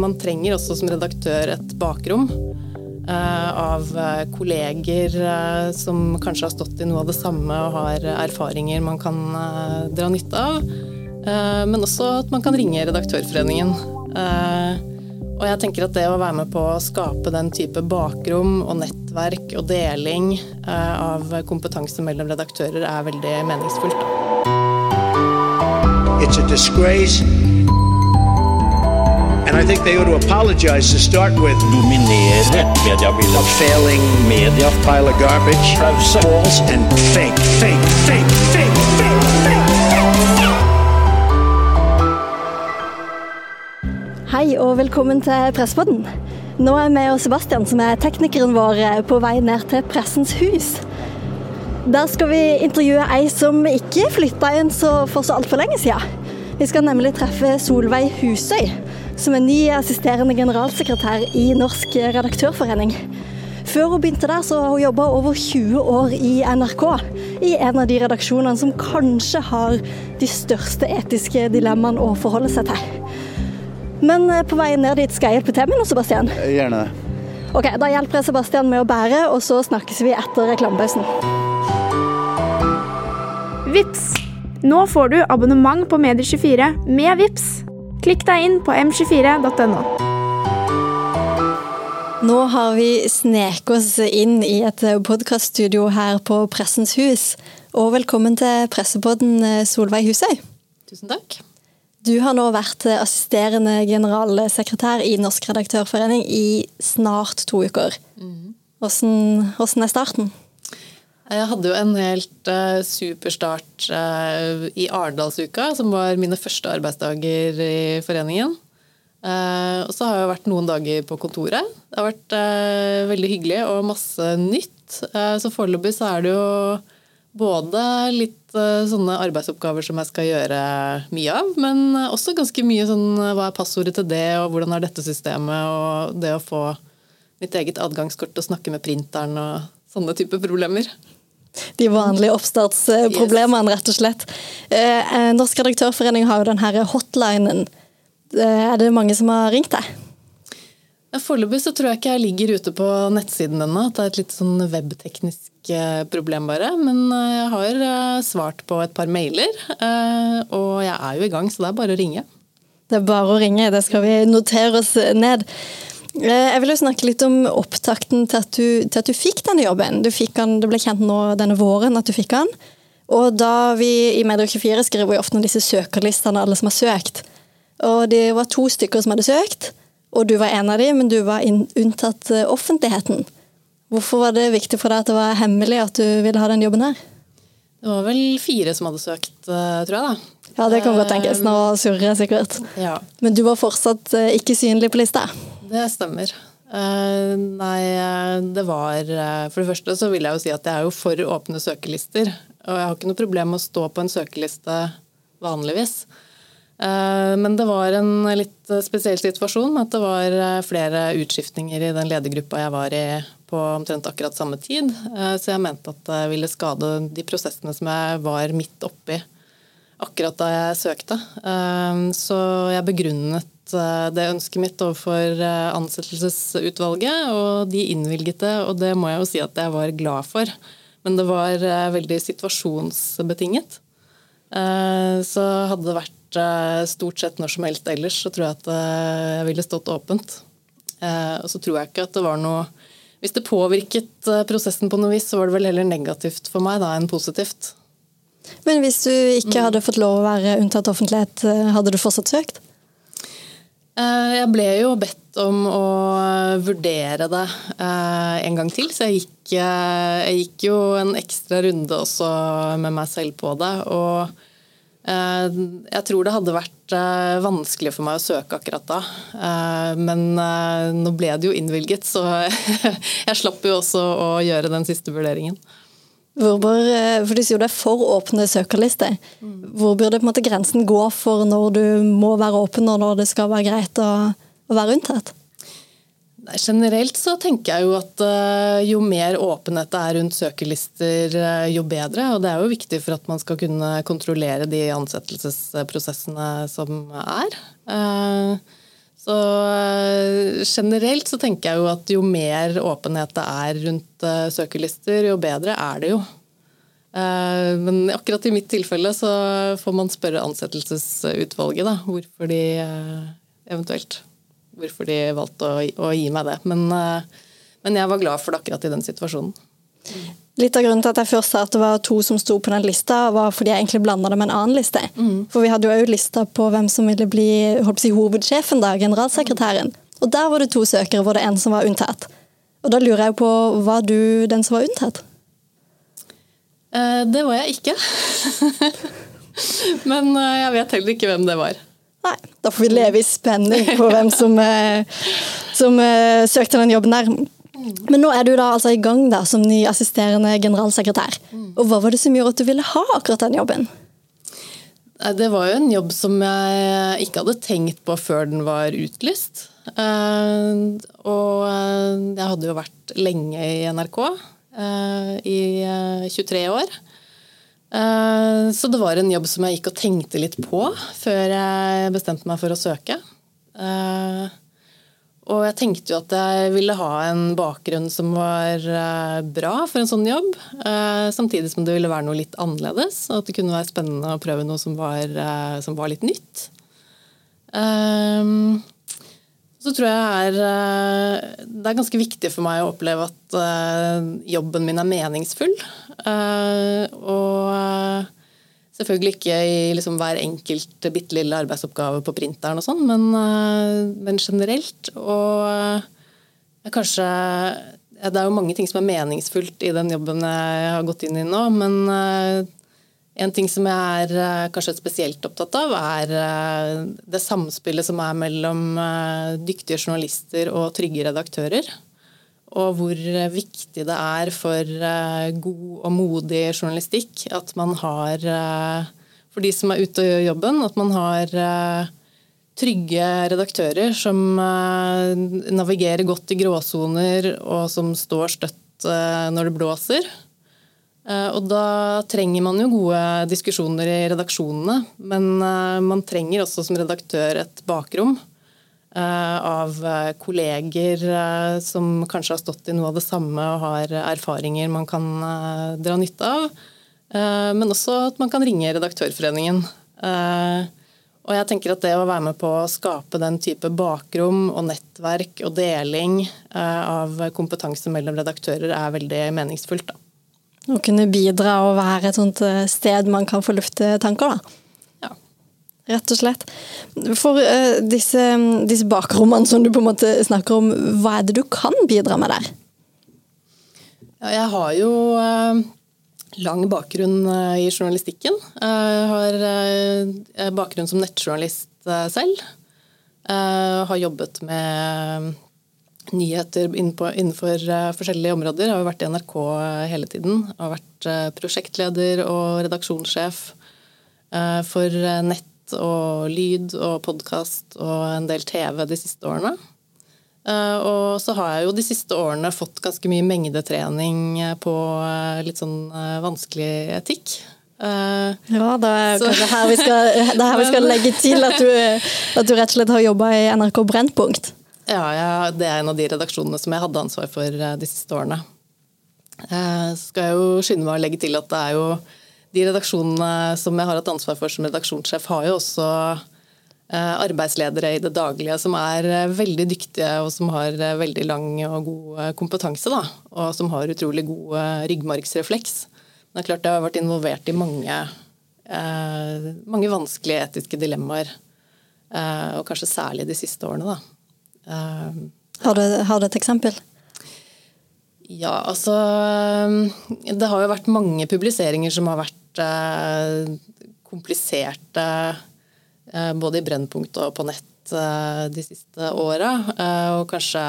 Man trenger også som redaktør et bakrom av kolleger som kanskje har stått i noe av det samme og har erfaringer man kan dra nytte av. Men også at man kan ringe Redaktørforeningen. Og jeg tenker at det å være med på å skape den type bakrom og nettverk og deling eh, av kompetanse mellom redaktører er veldig meningsfullt. It's a disgrace. And I think they ought to apologize to start with. Dominere mediebildet. A failing media. Pile of garbage. False and fake, fake, fake, fake, fake, fake. Hei og velkommen til Presspodden. Nå er vi og Sebastian, som er teknikeren vår, på vei ned til Pressens hus. Der skal vi intervjue ei som ikke flytta inn så for så altfor lenge siden. Vi skal nemlig treffe Solveig Husøy, som er ny assisterende generalsekretær i Norsk redaktørforening. Før hun begynte der, så har hun jobba over 20 år i NRK. I en av de redaksjonene som kanskje har de største etiske dilemmaene å forholde seg til. Men eh, på vei ned dit skal jeg hjelpe til med noe, Sebastian? Eh, gjerne det. Ok, Da hjelper jeg Sebastian med å bære, og så snakkes vi etter reklamepausen. Vips! Nå får du abonnement på Medier24 med Vips. Klikk deg inn på m24.no. Nå har vi sneket oss inn i et podkaststudio her på Pressens hus. Og velkommen til pressepodden eh, Solveig Husøy. Tusen takk. Du har nå vært assisterende generalsekretær i Norsk redaktørforening i snart to uker. Hvordan, hvordan er starten? Jeg hadde jo en helt uh, super start uh, i Arendalsuka, som var mine første arbeidsdager i foreningen. Uh, og så har jeg vært noen dager på kontoret. Det har vært veldig hyggelig og masse nytt. så foreløpig så er det jo både litt sånne arbeidsoppgaver som jeg skal gjøre mye av, men også ganske mye sånn hva er passordet til det, og hvordan er dette systemet, og det å få mitt eget adgangskort og snakke med printeren og sånne type problemer. De vanlige oppstartsproblemene, rett og slett. Eh, Norsk redaktørforening har jo denne hotlinen. Er det mange som har ringt deg? Foreløpig så tror jeg ikke jeg ligger ute på nettsiden ennå. Det er et litt sånn webteknisk eh, problem bare. Men eh, jeg har eh, svart på et par mailer, og jeg er jo i gang, så det er bare å ringe. Det er bare å ringe, det skal vi notere oss ned. Jeg vil jo snakke litt om opptakten til at du, til at du fikk denne jobben. Fikk den, det ble kjent nå denne våren at du fikk den. Og da vi i Medie24 skriver vi ofte om disse søkerlistene, alle som har søkt. Og det var to stykker som hadde søkt. Og du var en av dem, men du var unntatt eh, offentligheten. Hvorfor var det viktig for deg at det var hemmelig at du ville ha den jobben her? Det var vel fire som hadde søkt, eh, tror jeg. da. Ja, det kan godt tenkes. Nå eh, surrer jeg sikkert. Ja. Men du var fortsatt ikke synlig på lista? Det stemmer. Nei, det var For det første så vil jeg jo si at jeg er jo for åpne søkelister. Og jeg har ikke noe problem med å stå på en søkeliste vanligvis. Eh, men det var en litt spesiell situasjon med at det var eh, flere utskiftninger i den ledergruppa jeg var i på omtrent akkurat samme tid. Eh, så jeg mente at det ville skade de prosessene som jeg var midt oppi akkurat da jeg søkte. Så jeg begrunnet det ønsket mitt overfor ansettelsesutvalget, og de innvilget det, og det må jeg jo si at jeg var glad for. Men det var veldig situasjonsbetinget. Så hadde det vært Eh, stort sett når som helst ellers, så tror jeg at eh, jeg ville stått åpent. Eh, og så tror jeg ikke at det var noe Hvis det påvirket prosessen på noe vis, så var det vel heller negativt for meg da enn positivt. Men hvis du ikke hadde fått lov å være unntatt offentlighet, hadde du fortsatt søkt? Jeg ble jo bedt om å vurdere det en gang til, så jeg gikk, jeg gikk jo en ekstra runde også med meg selv på det. og Eh, jeg tror det hadde vært eh, vanskelig for meg å søke akkurat da. Eh, men nå ble det jo innvilget, så jeg slapp jo også å gjøre den siste vurderingen. Hvor bør, for Du sier det er for åpne søkerlister. Hvor burde på en måte grensen gå for når du må være åpen, og når det skal være greit å, å være unntatt? Generelt så tenker jeg jo at eh, jo mer åpenhet det er rundt søkerlister, eh, jo bedre. Og det er jo viktig for at man skal kunne kontrollere de ansettelsesprosessene som er. Eh, Så generelt så tenker jeg jo at jo mer åpenhet det er rundt søkerlister, jo bedre er det jo. Men akkurat i mitt tilfelle så får man spørre ansettelsesutvalget da, hvorfor de eventuelt hvorfor de valgte å, å gi meg det. Men, men, jeg var glad for det akkurat i den situasjonen. Litt av grunnen til at jeg først sa at det var to som sto på den lista, var fordi jeg egentlig blanda det med en annen liste. Mm. For vi hadde jo òg lista på hvem som ville bli si, hovedsjefen, da, generalsekretæren. Og der var det to søkere hvor det en som var unntatt. Og da lurer jeg på, var du den som var unntatt? Eh, det var jeg ikke. Men eh, jeg vet heller ikke hvem det var. Nei, da får vi leve i spenning på hvem som, eh, som eh, søkte den jobben der. Men nå er du da altså i gang da, som ny assisterende generalsekretær. Og Hva var det som gjorde at du ville ha akkurat den jobben? Det var jo en jobb som jeg ikke hadde tenkt på før den var utlyst. Eh, og jeg hadde jo vært lenge i NRK, i 23 år. Så det var en jobb som jeg gikk og tenkte litt på før jeg bestemte meg for å søke. Og jeg tenkte jo at jeg ville ha en bakgrunn som var eh, bra for en sånn jobb. Eh, samtidig som det ville være noe litt annerledes, og at det kunne være spennende å prøve noe som var, eh, som var litt nytt. Så tror jeg er, det er ganske viktig for meg å oppleve at jobben min er meningsfull. Og Selvfølgelig ikke i liksom hver enkelt bitte lille arbeidsoppgave på printeren og sånn, men, eh, men, generelt. Og eh, kanskje Det er jo mange ting som er meningsfullt i den jobben jeg har gått inn i nå, men eh, en ting som jeg er kanskje spesielt opptatt av, er det samspillet som er mellom dyktige journalister og trygge redaktører og hvor viktig det er for eh, god og modig journalistikk at man har, eh, for de som er ute og gjør jobben, at man har eh, trygge redaktører som navigerer godt i gråsoner, og som står støtt når det blåser. Og da trenger man jo gode diskusjoner i redaksjonene, men man trenger også som redaktør et bakrom Eh, av eh, kolleger eh, som kanskje har stått i noe av det samme og har erfaringer man kan dra nytte av. Men også at man kan ringe Redaktørforeningen. Og jeg tenker at det å være med på å skape den type bakrom og nettverk og deling av kompetanse mellom redaktører er veldig meningsfullt. Da. Å kunne bidra og være et sånt sted man kan få lufte tanker, da Ja. rett og slett. For uh, disse, disse bakrommene som du på en måte snakker om, hva er det du kan bidra med der? Ja, jeg har jo uh, lang bakgrunn uh, i journalistikken. Jeg har bakgrunn som nettjournalist selv. har jobbet med nyheter innenfor forskjellige områder. Jeg har vært i NRK hele tiden. Jeg har vært prosjektleder og redaksjonssjef for nett og lyd og podkast og en del TV de siste årene. Eh, og så har jeg jo de siste årene fått ganske mye mengdetrening på eh, litt sånn eh, vanskelig etikk. Ja, det er kanskje her vi skal, er her vi skal legge til at du, at du rett og slett har jobba i NRK Brennpunkt. Ja, ja, det er en av de redaksjonene som jeg hadde ansvar for de siste årene. Så skal jeg jo skynde meg å legge til at det er jo de redaksjonene som jeg har hatt ansvar for som redaksjonssjef, har jo også eh, arbeidsledere i det daglige som er eh, veldig dyktige og som har eh, veldig lang og god kompetanse. Da, og som har utrolig god ryggmargsrefleks. Men det er klart jeg har vært involvert i mange, mange vanskelige etiske dilemmaer. Og kanskje særlig de siste årene. Da. Har du, har du et eksempel? Ja, altså Det har jo vært mange publiseringer som har vært Eh, kompliserte eh, både i Brennpunkt og på nett eh, de siste åra. Og kanskje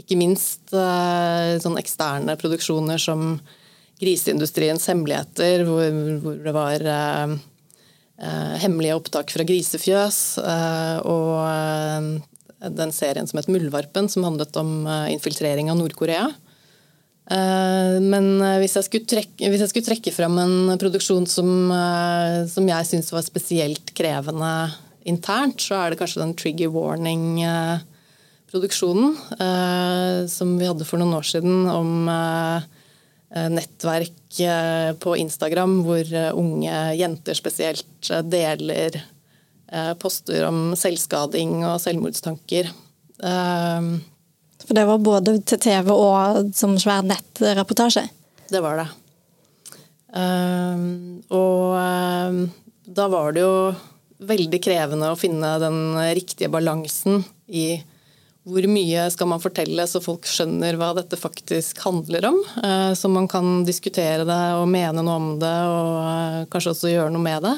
ikke minst sånn eksterne produksjoner som Griseindustriens hemmeligheter, hvor, hvor det var hemmelige opptak fra grisefjøs. og den serien som het Muldvarpen, som handlet om infiltrering av Nord-Korea. Eh, men eh, hvis jeg skulle trekke, hvis jeg skulle trekke fram en produksjon som, eh, som jeg syns var spesielt krevende internt, så er det kanskje den trigger warning-produksjonen som vi hadde for noen år siden om nettverk på Instagram hvor unge jenter spesielt deler poster om selvskading og selvmordstanker. For det var både til TV og som svær nettreportasje? Det var det. Um, og da var det jo veldig krevende å finne den riktige balansen i hvor mye skal man fortelle så folk skjønner hva dette faktisk handler om. Så man kan diskutere det og mene noe om det og kanskje også gjøre noe med det.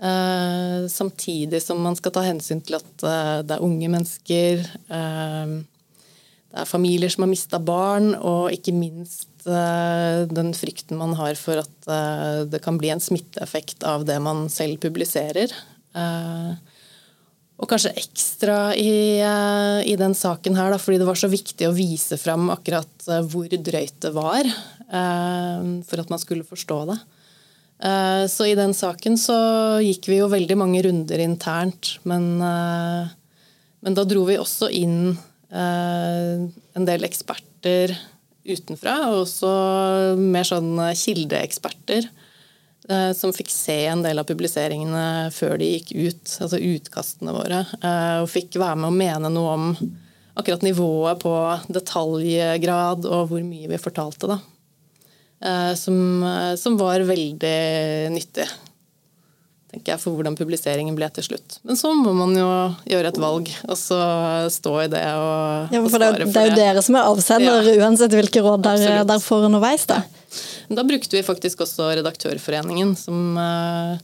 Uh, samtidig som man skal ta hensyn til at det er unge mennesker. Det er familier som har mista barn, og ikke minst den frykten man har for at det kan bli en smitteeffekt av det man selv publiserer. Og kanskje ekstra i, i, den saken her, da, fordi det var så viktig å vise fram akkurat hvor drøyt det var, for at man skulle forstå det. Så i den saken så gikk vi jo veldig mange runder internt, men, men da dro vi også inn en del eksperter utenfra, og også mer sånn kildeeksperter eh, som fikk se en del av publiseringene før de gikk ut, altså utkastene våre, eh, og fikk være med å mene noe om akkurat nivået på detaljgrad og hvor mye vi fortalte, da. Eh, som, som var veldig nyttig tenker jeg, for hvordan publiseringen ble til slutt. Men så må man jo gjøre et valg, og så stå i det og, ja, for det, for det. Det er jo dere som er avsender, ja. uansett hvilke råd der, der får underveis. Da. Ja. da brukte vi faktisk også Redaktørforeningen, som uh,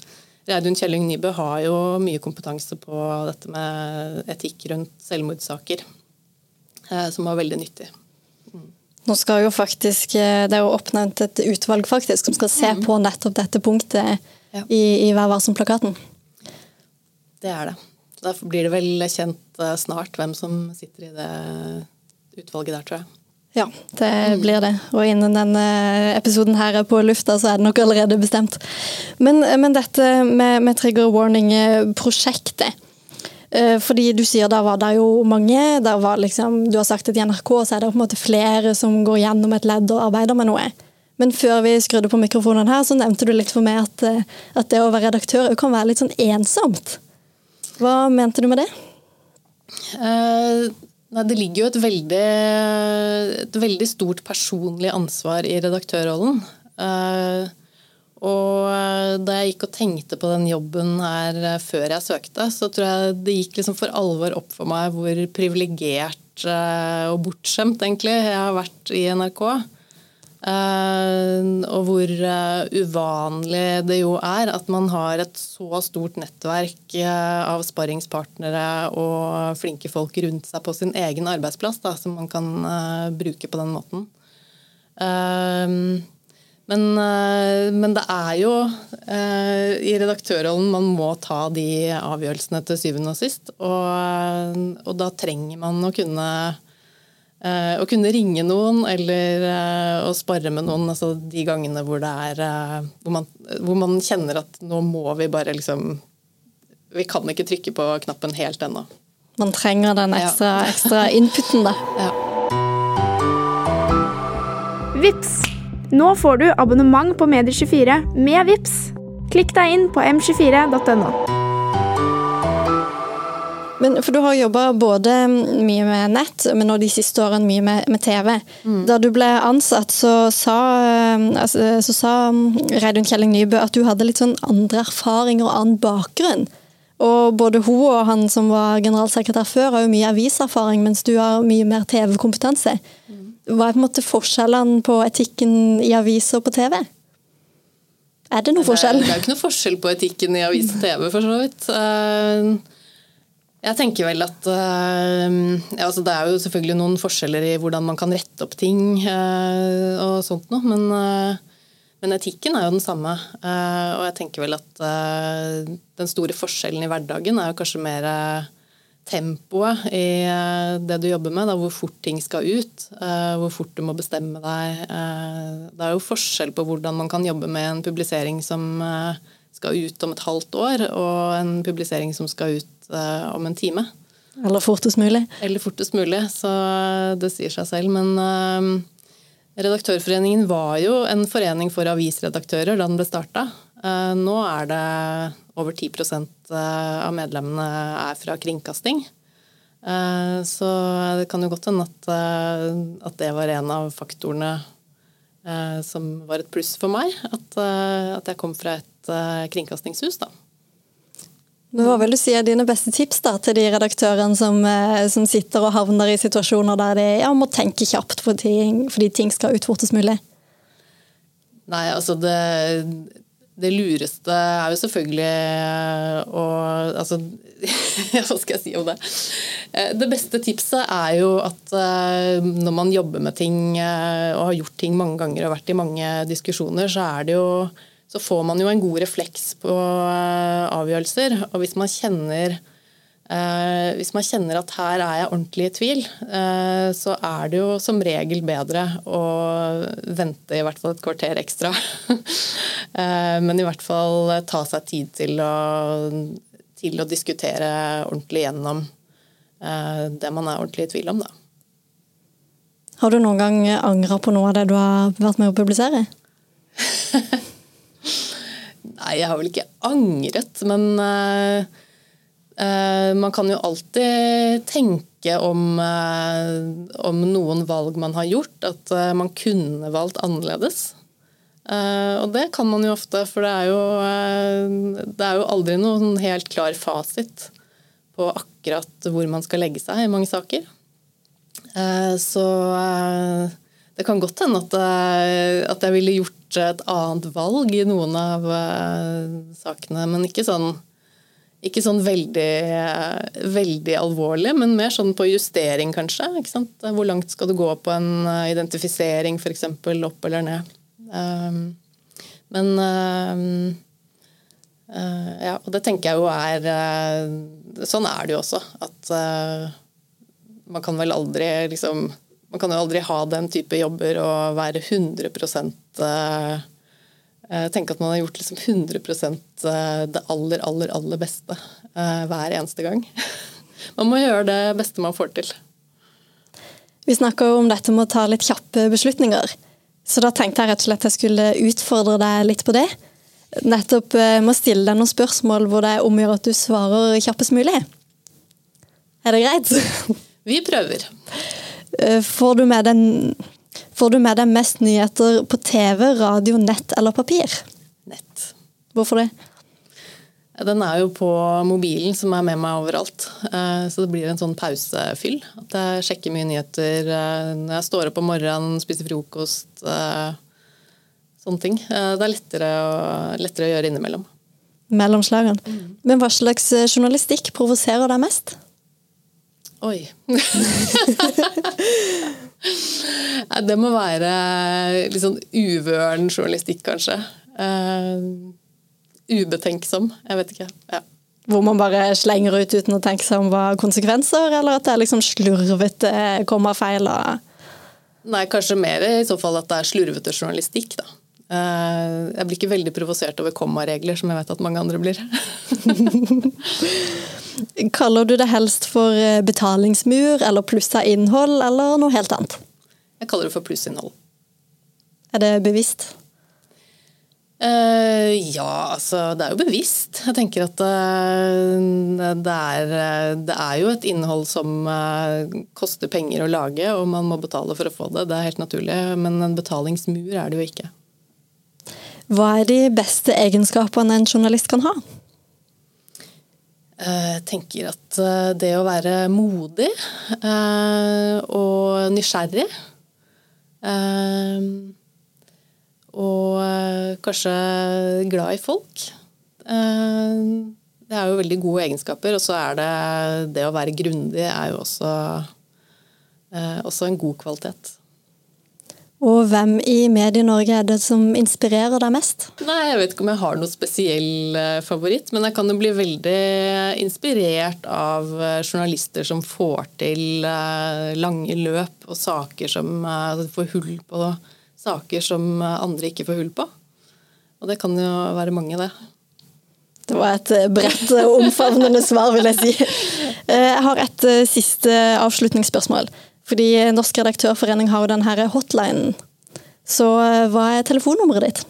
Reidun Kjelling Nybø har jo mye kompetanse på dette med etikk rundt selvmordssaker, uh, som var veldig nyttig. Nå skal jo faktisk, eh, Det er jo oppnevnt et utvalg faktisk som skal se mm. på nettopp dette punktet ja. i, i Vær varsom-plakaten. Det er det. Da blir det vel kjent eh, snart hvem som sitter i det utvalget der, tror jeg. Ja, det mm. blir det. Og innen denne episoden her er på lufta, så er det nok allerede bestemt. Men, men dette med, med trigger warning-prosjektet. Eh, fordi du sier da var det jo mange. Der liksom, du har sagt at i NRK så er det på en måte flere som går gjennom et ledd og arbeider med noe. Men før vi skrudde på mikrofonen her, så nevnte du litt for meg at, eh, at det å være redaktør kan være litt sånn ensomt. Hva mente du med det? Uh, nei, det ligger jo et veldig, et veldig, stort personlig ansvar i redaktørrollen. Uh, og da jeg gikk og tenkte på den jobben her før jeg søkte, så tror jeg det gikk liksom for alvor opp for meg hvor privilegert og bortskjemt egentlig jeg har vært i NRK. Eh, og hvor eh, uvanlig det jo er at man har et så stort nettverk eh, av sparringspartnere og flinke folk rundt seg på sin egen arbeidsplass, da, som man kan bruke på den måten. Men, men, det er jo i redaktørrollen man må ta de avgjørelsene til syvende og sist. Og, og da trenger man å kunne Eh, å kunne ringe noen eller eh, å spare med noen altså de gangene hvor det er eh, hvor man, hvor man, kjenner at nå må vi bare liksom Vi kan ikke trykke på knappen helt ennå. Man trenger den ekstra, ja. ekstra inputen, da. Ja. Vips. Nå får du abonnement på Medier24 med Vips. Klikk deg inn på m24.no. Men, for du har jobba både mye med nett, men nå de siste årene mye med, med TV. Mm. Da du ble ansatt, så sa, eh, altså, så sa Reidun Kjelling Nybø at du hadde litt sånn andre erfaringer og annen bakgrunn. Og både hun og han som var generalsekretær før, har jo mye aviserfaring, mens du har mye mer TV-kompetanse. Mm. Hva er på en måte forskjellene på etikken i aviser og på TV? Er det noen forskjell? Det er jo ikke noe forskjell på etikken i avis og TV, for så vidt. Uh, jeg tenker vel at uh, ja, altså Det er jo selvfølgelig noen forskjeller i hvordan man kan rette opp ting uh, og sånt noe, men, men, etikken er jo den samme. og jeg tenker vel at den store forskjellen i hverdagen er jo kanskje mer tempoet i det du jobber med, da, hvor fort ting skal ut, hvor fort du må bestemme deg. det er jo forskjell på hvordan man kan jobbe med en publisering som skal ut om et halvt år, og en publisering som skal ut om en time. Eller fortest mulig. Eller fortest mulig, så det sier seg selv. Men Redaktørforeningen var jo en forening for avisredaktører da den ble starta. Nå er det over 10% av medlemmene er fra kringkasting. Eh, så det kan jo godt hende at, eh, at, det var en av faktorene eh, som var et pluss for meg. At, at jeg kom fra et kringkastingshus, da. Men Hva vil du si er dine beste tips da, til de redaktørene som, som sitter og havner i situasjoner der de ja, må tenke kjapt fordi, ting, fordi ting skal ut fortest mulig? Nei, altså det, det lureste er jo selvfølgelig å altså, Hva skal jeg si om det? Eh, det beste tipset er jo at eh, når man jobber med ting eh, og har gjort ting mange ganger og vært i mange diskusjoner, så, er det jo, så får man jo en god refleks på avgjørelser. Og hvis man kjenner Eh, hvis man kjenner at her er jeg ordentlig i tvil, eh, så er det jo som regel bedre å vente i hvert fall et kvarter ekstra. eh, men i hvert fall ta seg tid til å, til å diskutere ordentlig gjennom eh, det man er ordentlig i tvil om, da. Har du noen gang angra på noe av det du har vært med å publisere? Nei, jeg har vel ikke angret, men eh, man kan jo alltid tenke om, eh, om, noen valg man har gjort, at eh, man kunne valgt annerledes. Og det kan man jo ofte, for det er jo, det er jo aldri noen helt klar fasit på akkurat hvor man skal legge seg i mange saker. Så det kan godt hende at, at jeg ville gjort et annet valg i noen av sakene, men ikke sånn ikke sånn veldig, veldig alvorlig, men mer sånn på justering, kanskje. Hvor langt skal du gå på en eh, identifisering, f.eks. opp eller ned. Um, men um, uh, ja, og det tenker jeg jo er uh, Sånn er det jo også. At man kan vel aldri liksom Man kan jo aldri ha den type jobber og være 100 uh, Eh, tenke at man har gjort liksom 100 eh, det aller, aller, aller beste eh, hver eneste gang. Man må gjøre det beste man får til. Vi snakka om dette med å ta litt kjappe beslutninger. Så da tenkte jeg rett og slett jeg skulle utfordre deg litt på det. Nettopp med å stille deg noen spørsmål hvor det er omgjør at du svarer kjappest mulig. Er det greit? Vi prøver. Får du med den Får du med deg mest nyheter på TV, radio, nett eller papir? Nett. Hvorfor det? Den er jo på mobilen, som er med meg overalt. Eh, så det blir en sånn pausefyll. At jeg sjekker mye nyheter eh, når jeg står opp om morgenen, spiser frokost. Eh, sånne ting. Det er lettere lettere å gjøre innimellom. Mellomslagene. Mm. Men hva slags journalistikk provoserer deg mest? Oi. det må være litt sånn uvøren journalistikk, kanskje. Uh, ubetenksom. Jeg vet ikke. Ja. Hvor man bare slenger ut uten å tenke seg om hva konsekvenser, eller at det er liksom slurvete feil? Nei, kanskje mer i så fall at det er slurvete journalistikk, da. Uh, jeg blir ikke veldig provosert over kommaregler, som jeg vet at mange andre blir. Kaller du det helst for eh, betalingsmur eller plussa innhold, eller noe helt annet? Jeg kaller det for plussinnhold. Er det bevisst? Uh, ja, altså det er jo bevisst. Jeg tenker at uh, det, er, det, er, jo et innhold som uh, koster penger å lage, og man må betale for å få det. Det er helt naturlig, men en betalingsmur er det jo ikke. Hva er de beste egenskapene en journalist kan ha? Jeg eh, tenker at eh, det å være modig eh, og nysgjerrig Og kanskje glad i folk. Det er jo veldig gode egenskaper. Og så er det det å være grundig er jo også, også en god kvalitet. Og hvem i Medie-Norge er det som inspirerer deg mest? Nei, Jeg vet ikke om jeg har noe spesiell eh, favoritt, men jeg kan jo bli veldig inspirert av eh, journalister som får til eh, lange løp og saker som får hull på saker som andre ikke får hull på. Og det kan jo være mange, det. Det var et bredt og omfavnende svar, vil jeg si. Jeg har et siste avslutningsspørsmål. Fordi Norsk redaktørforening har jo den her hotlinen. Så hva er telefonnummeret ditt?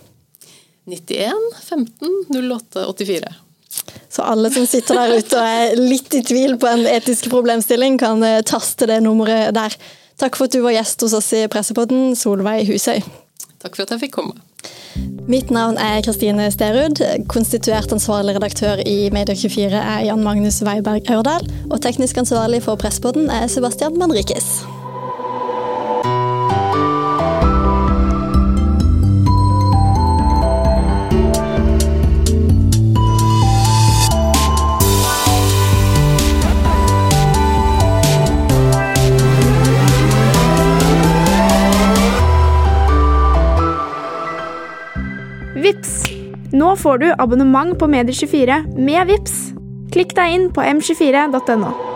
91 15 08 84. Så alle som sitter der ute og er litt i tvil på en etisk problemstilling, kan taste det nummeret der. Takk for at du var gjest hos oss i Pressepodden, Solveig Husøy. Takk for at jeg fikk komme. Mitt navn er Kristine Sterud. Konstituert ansvarlig redaktør i Media24 er Jan Magnus Weiberg Aurdal. Og teknisk ansvarlig for Presspodden er Sebastian Manrikes. Får du abonnement på Medier24 med Vips. Klikk deg inn på m24.no.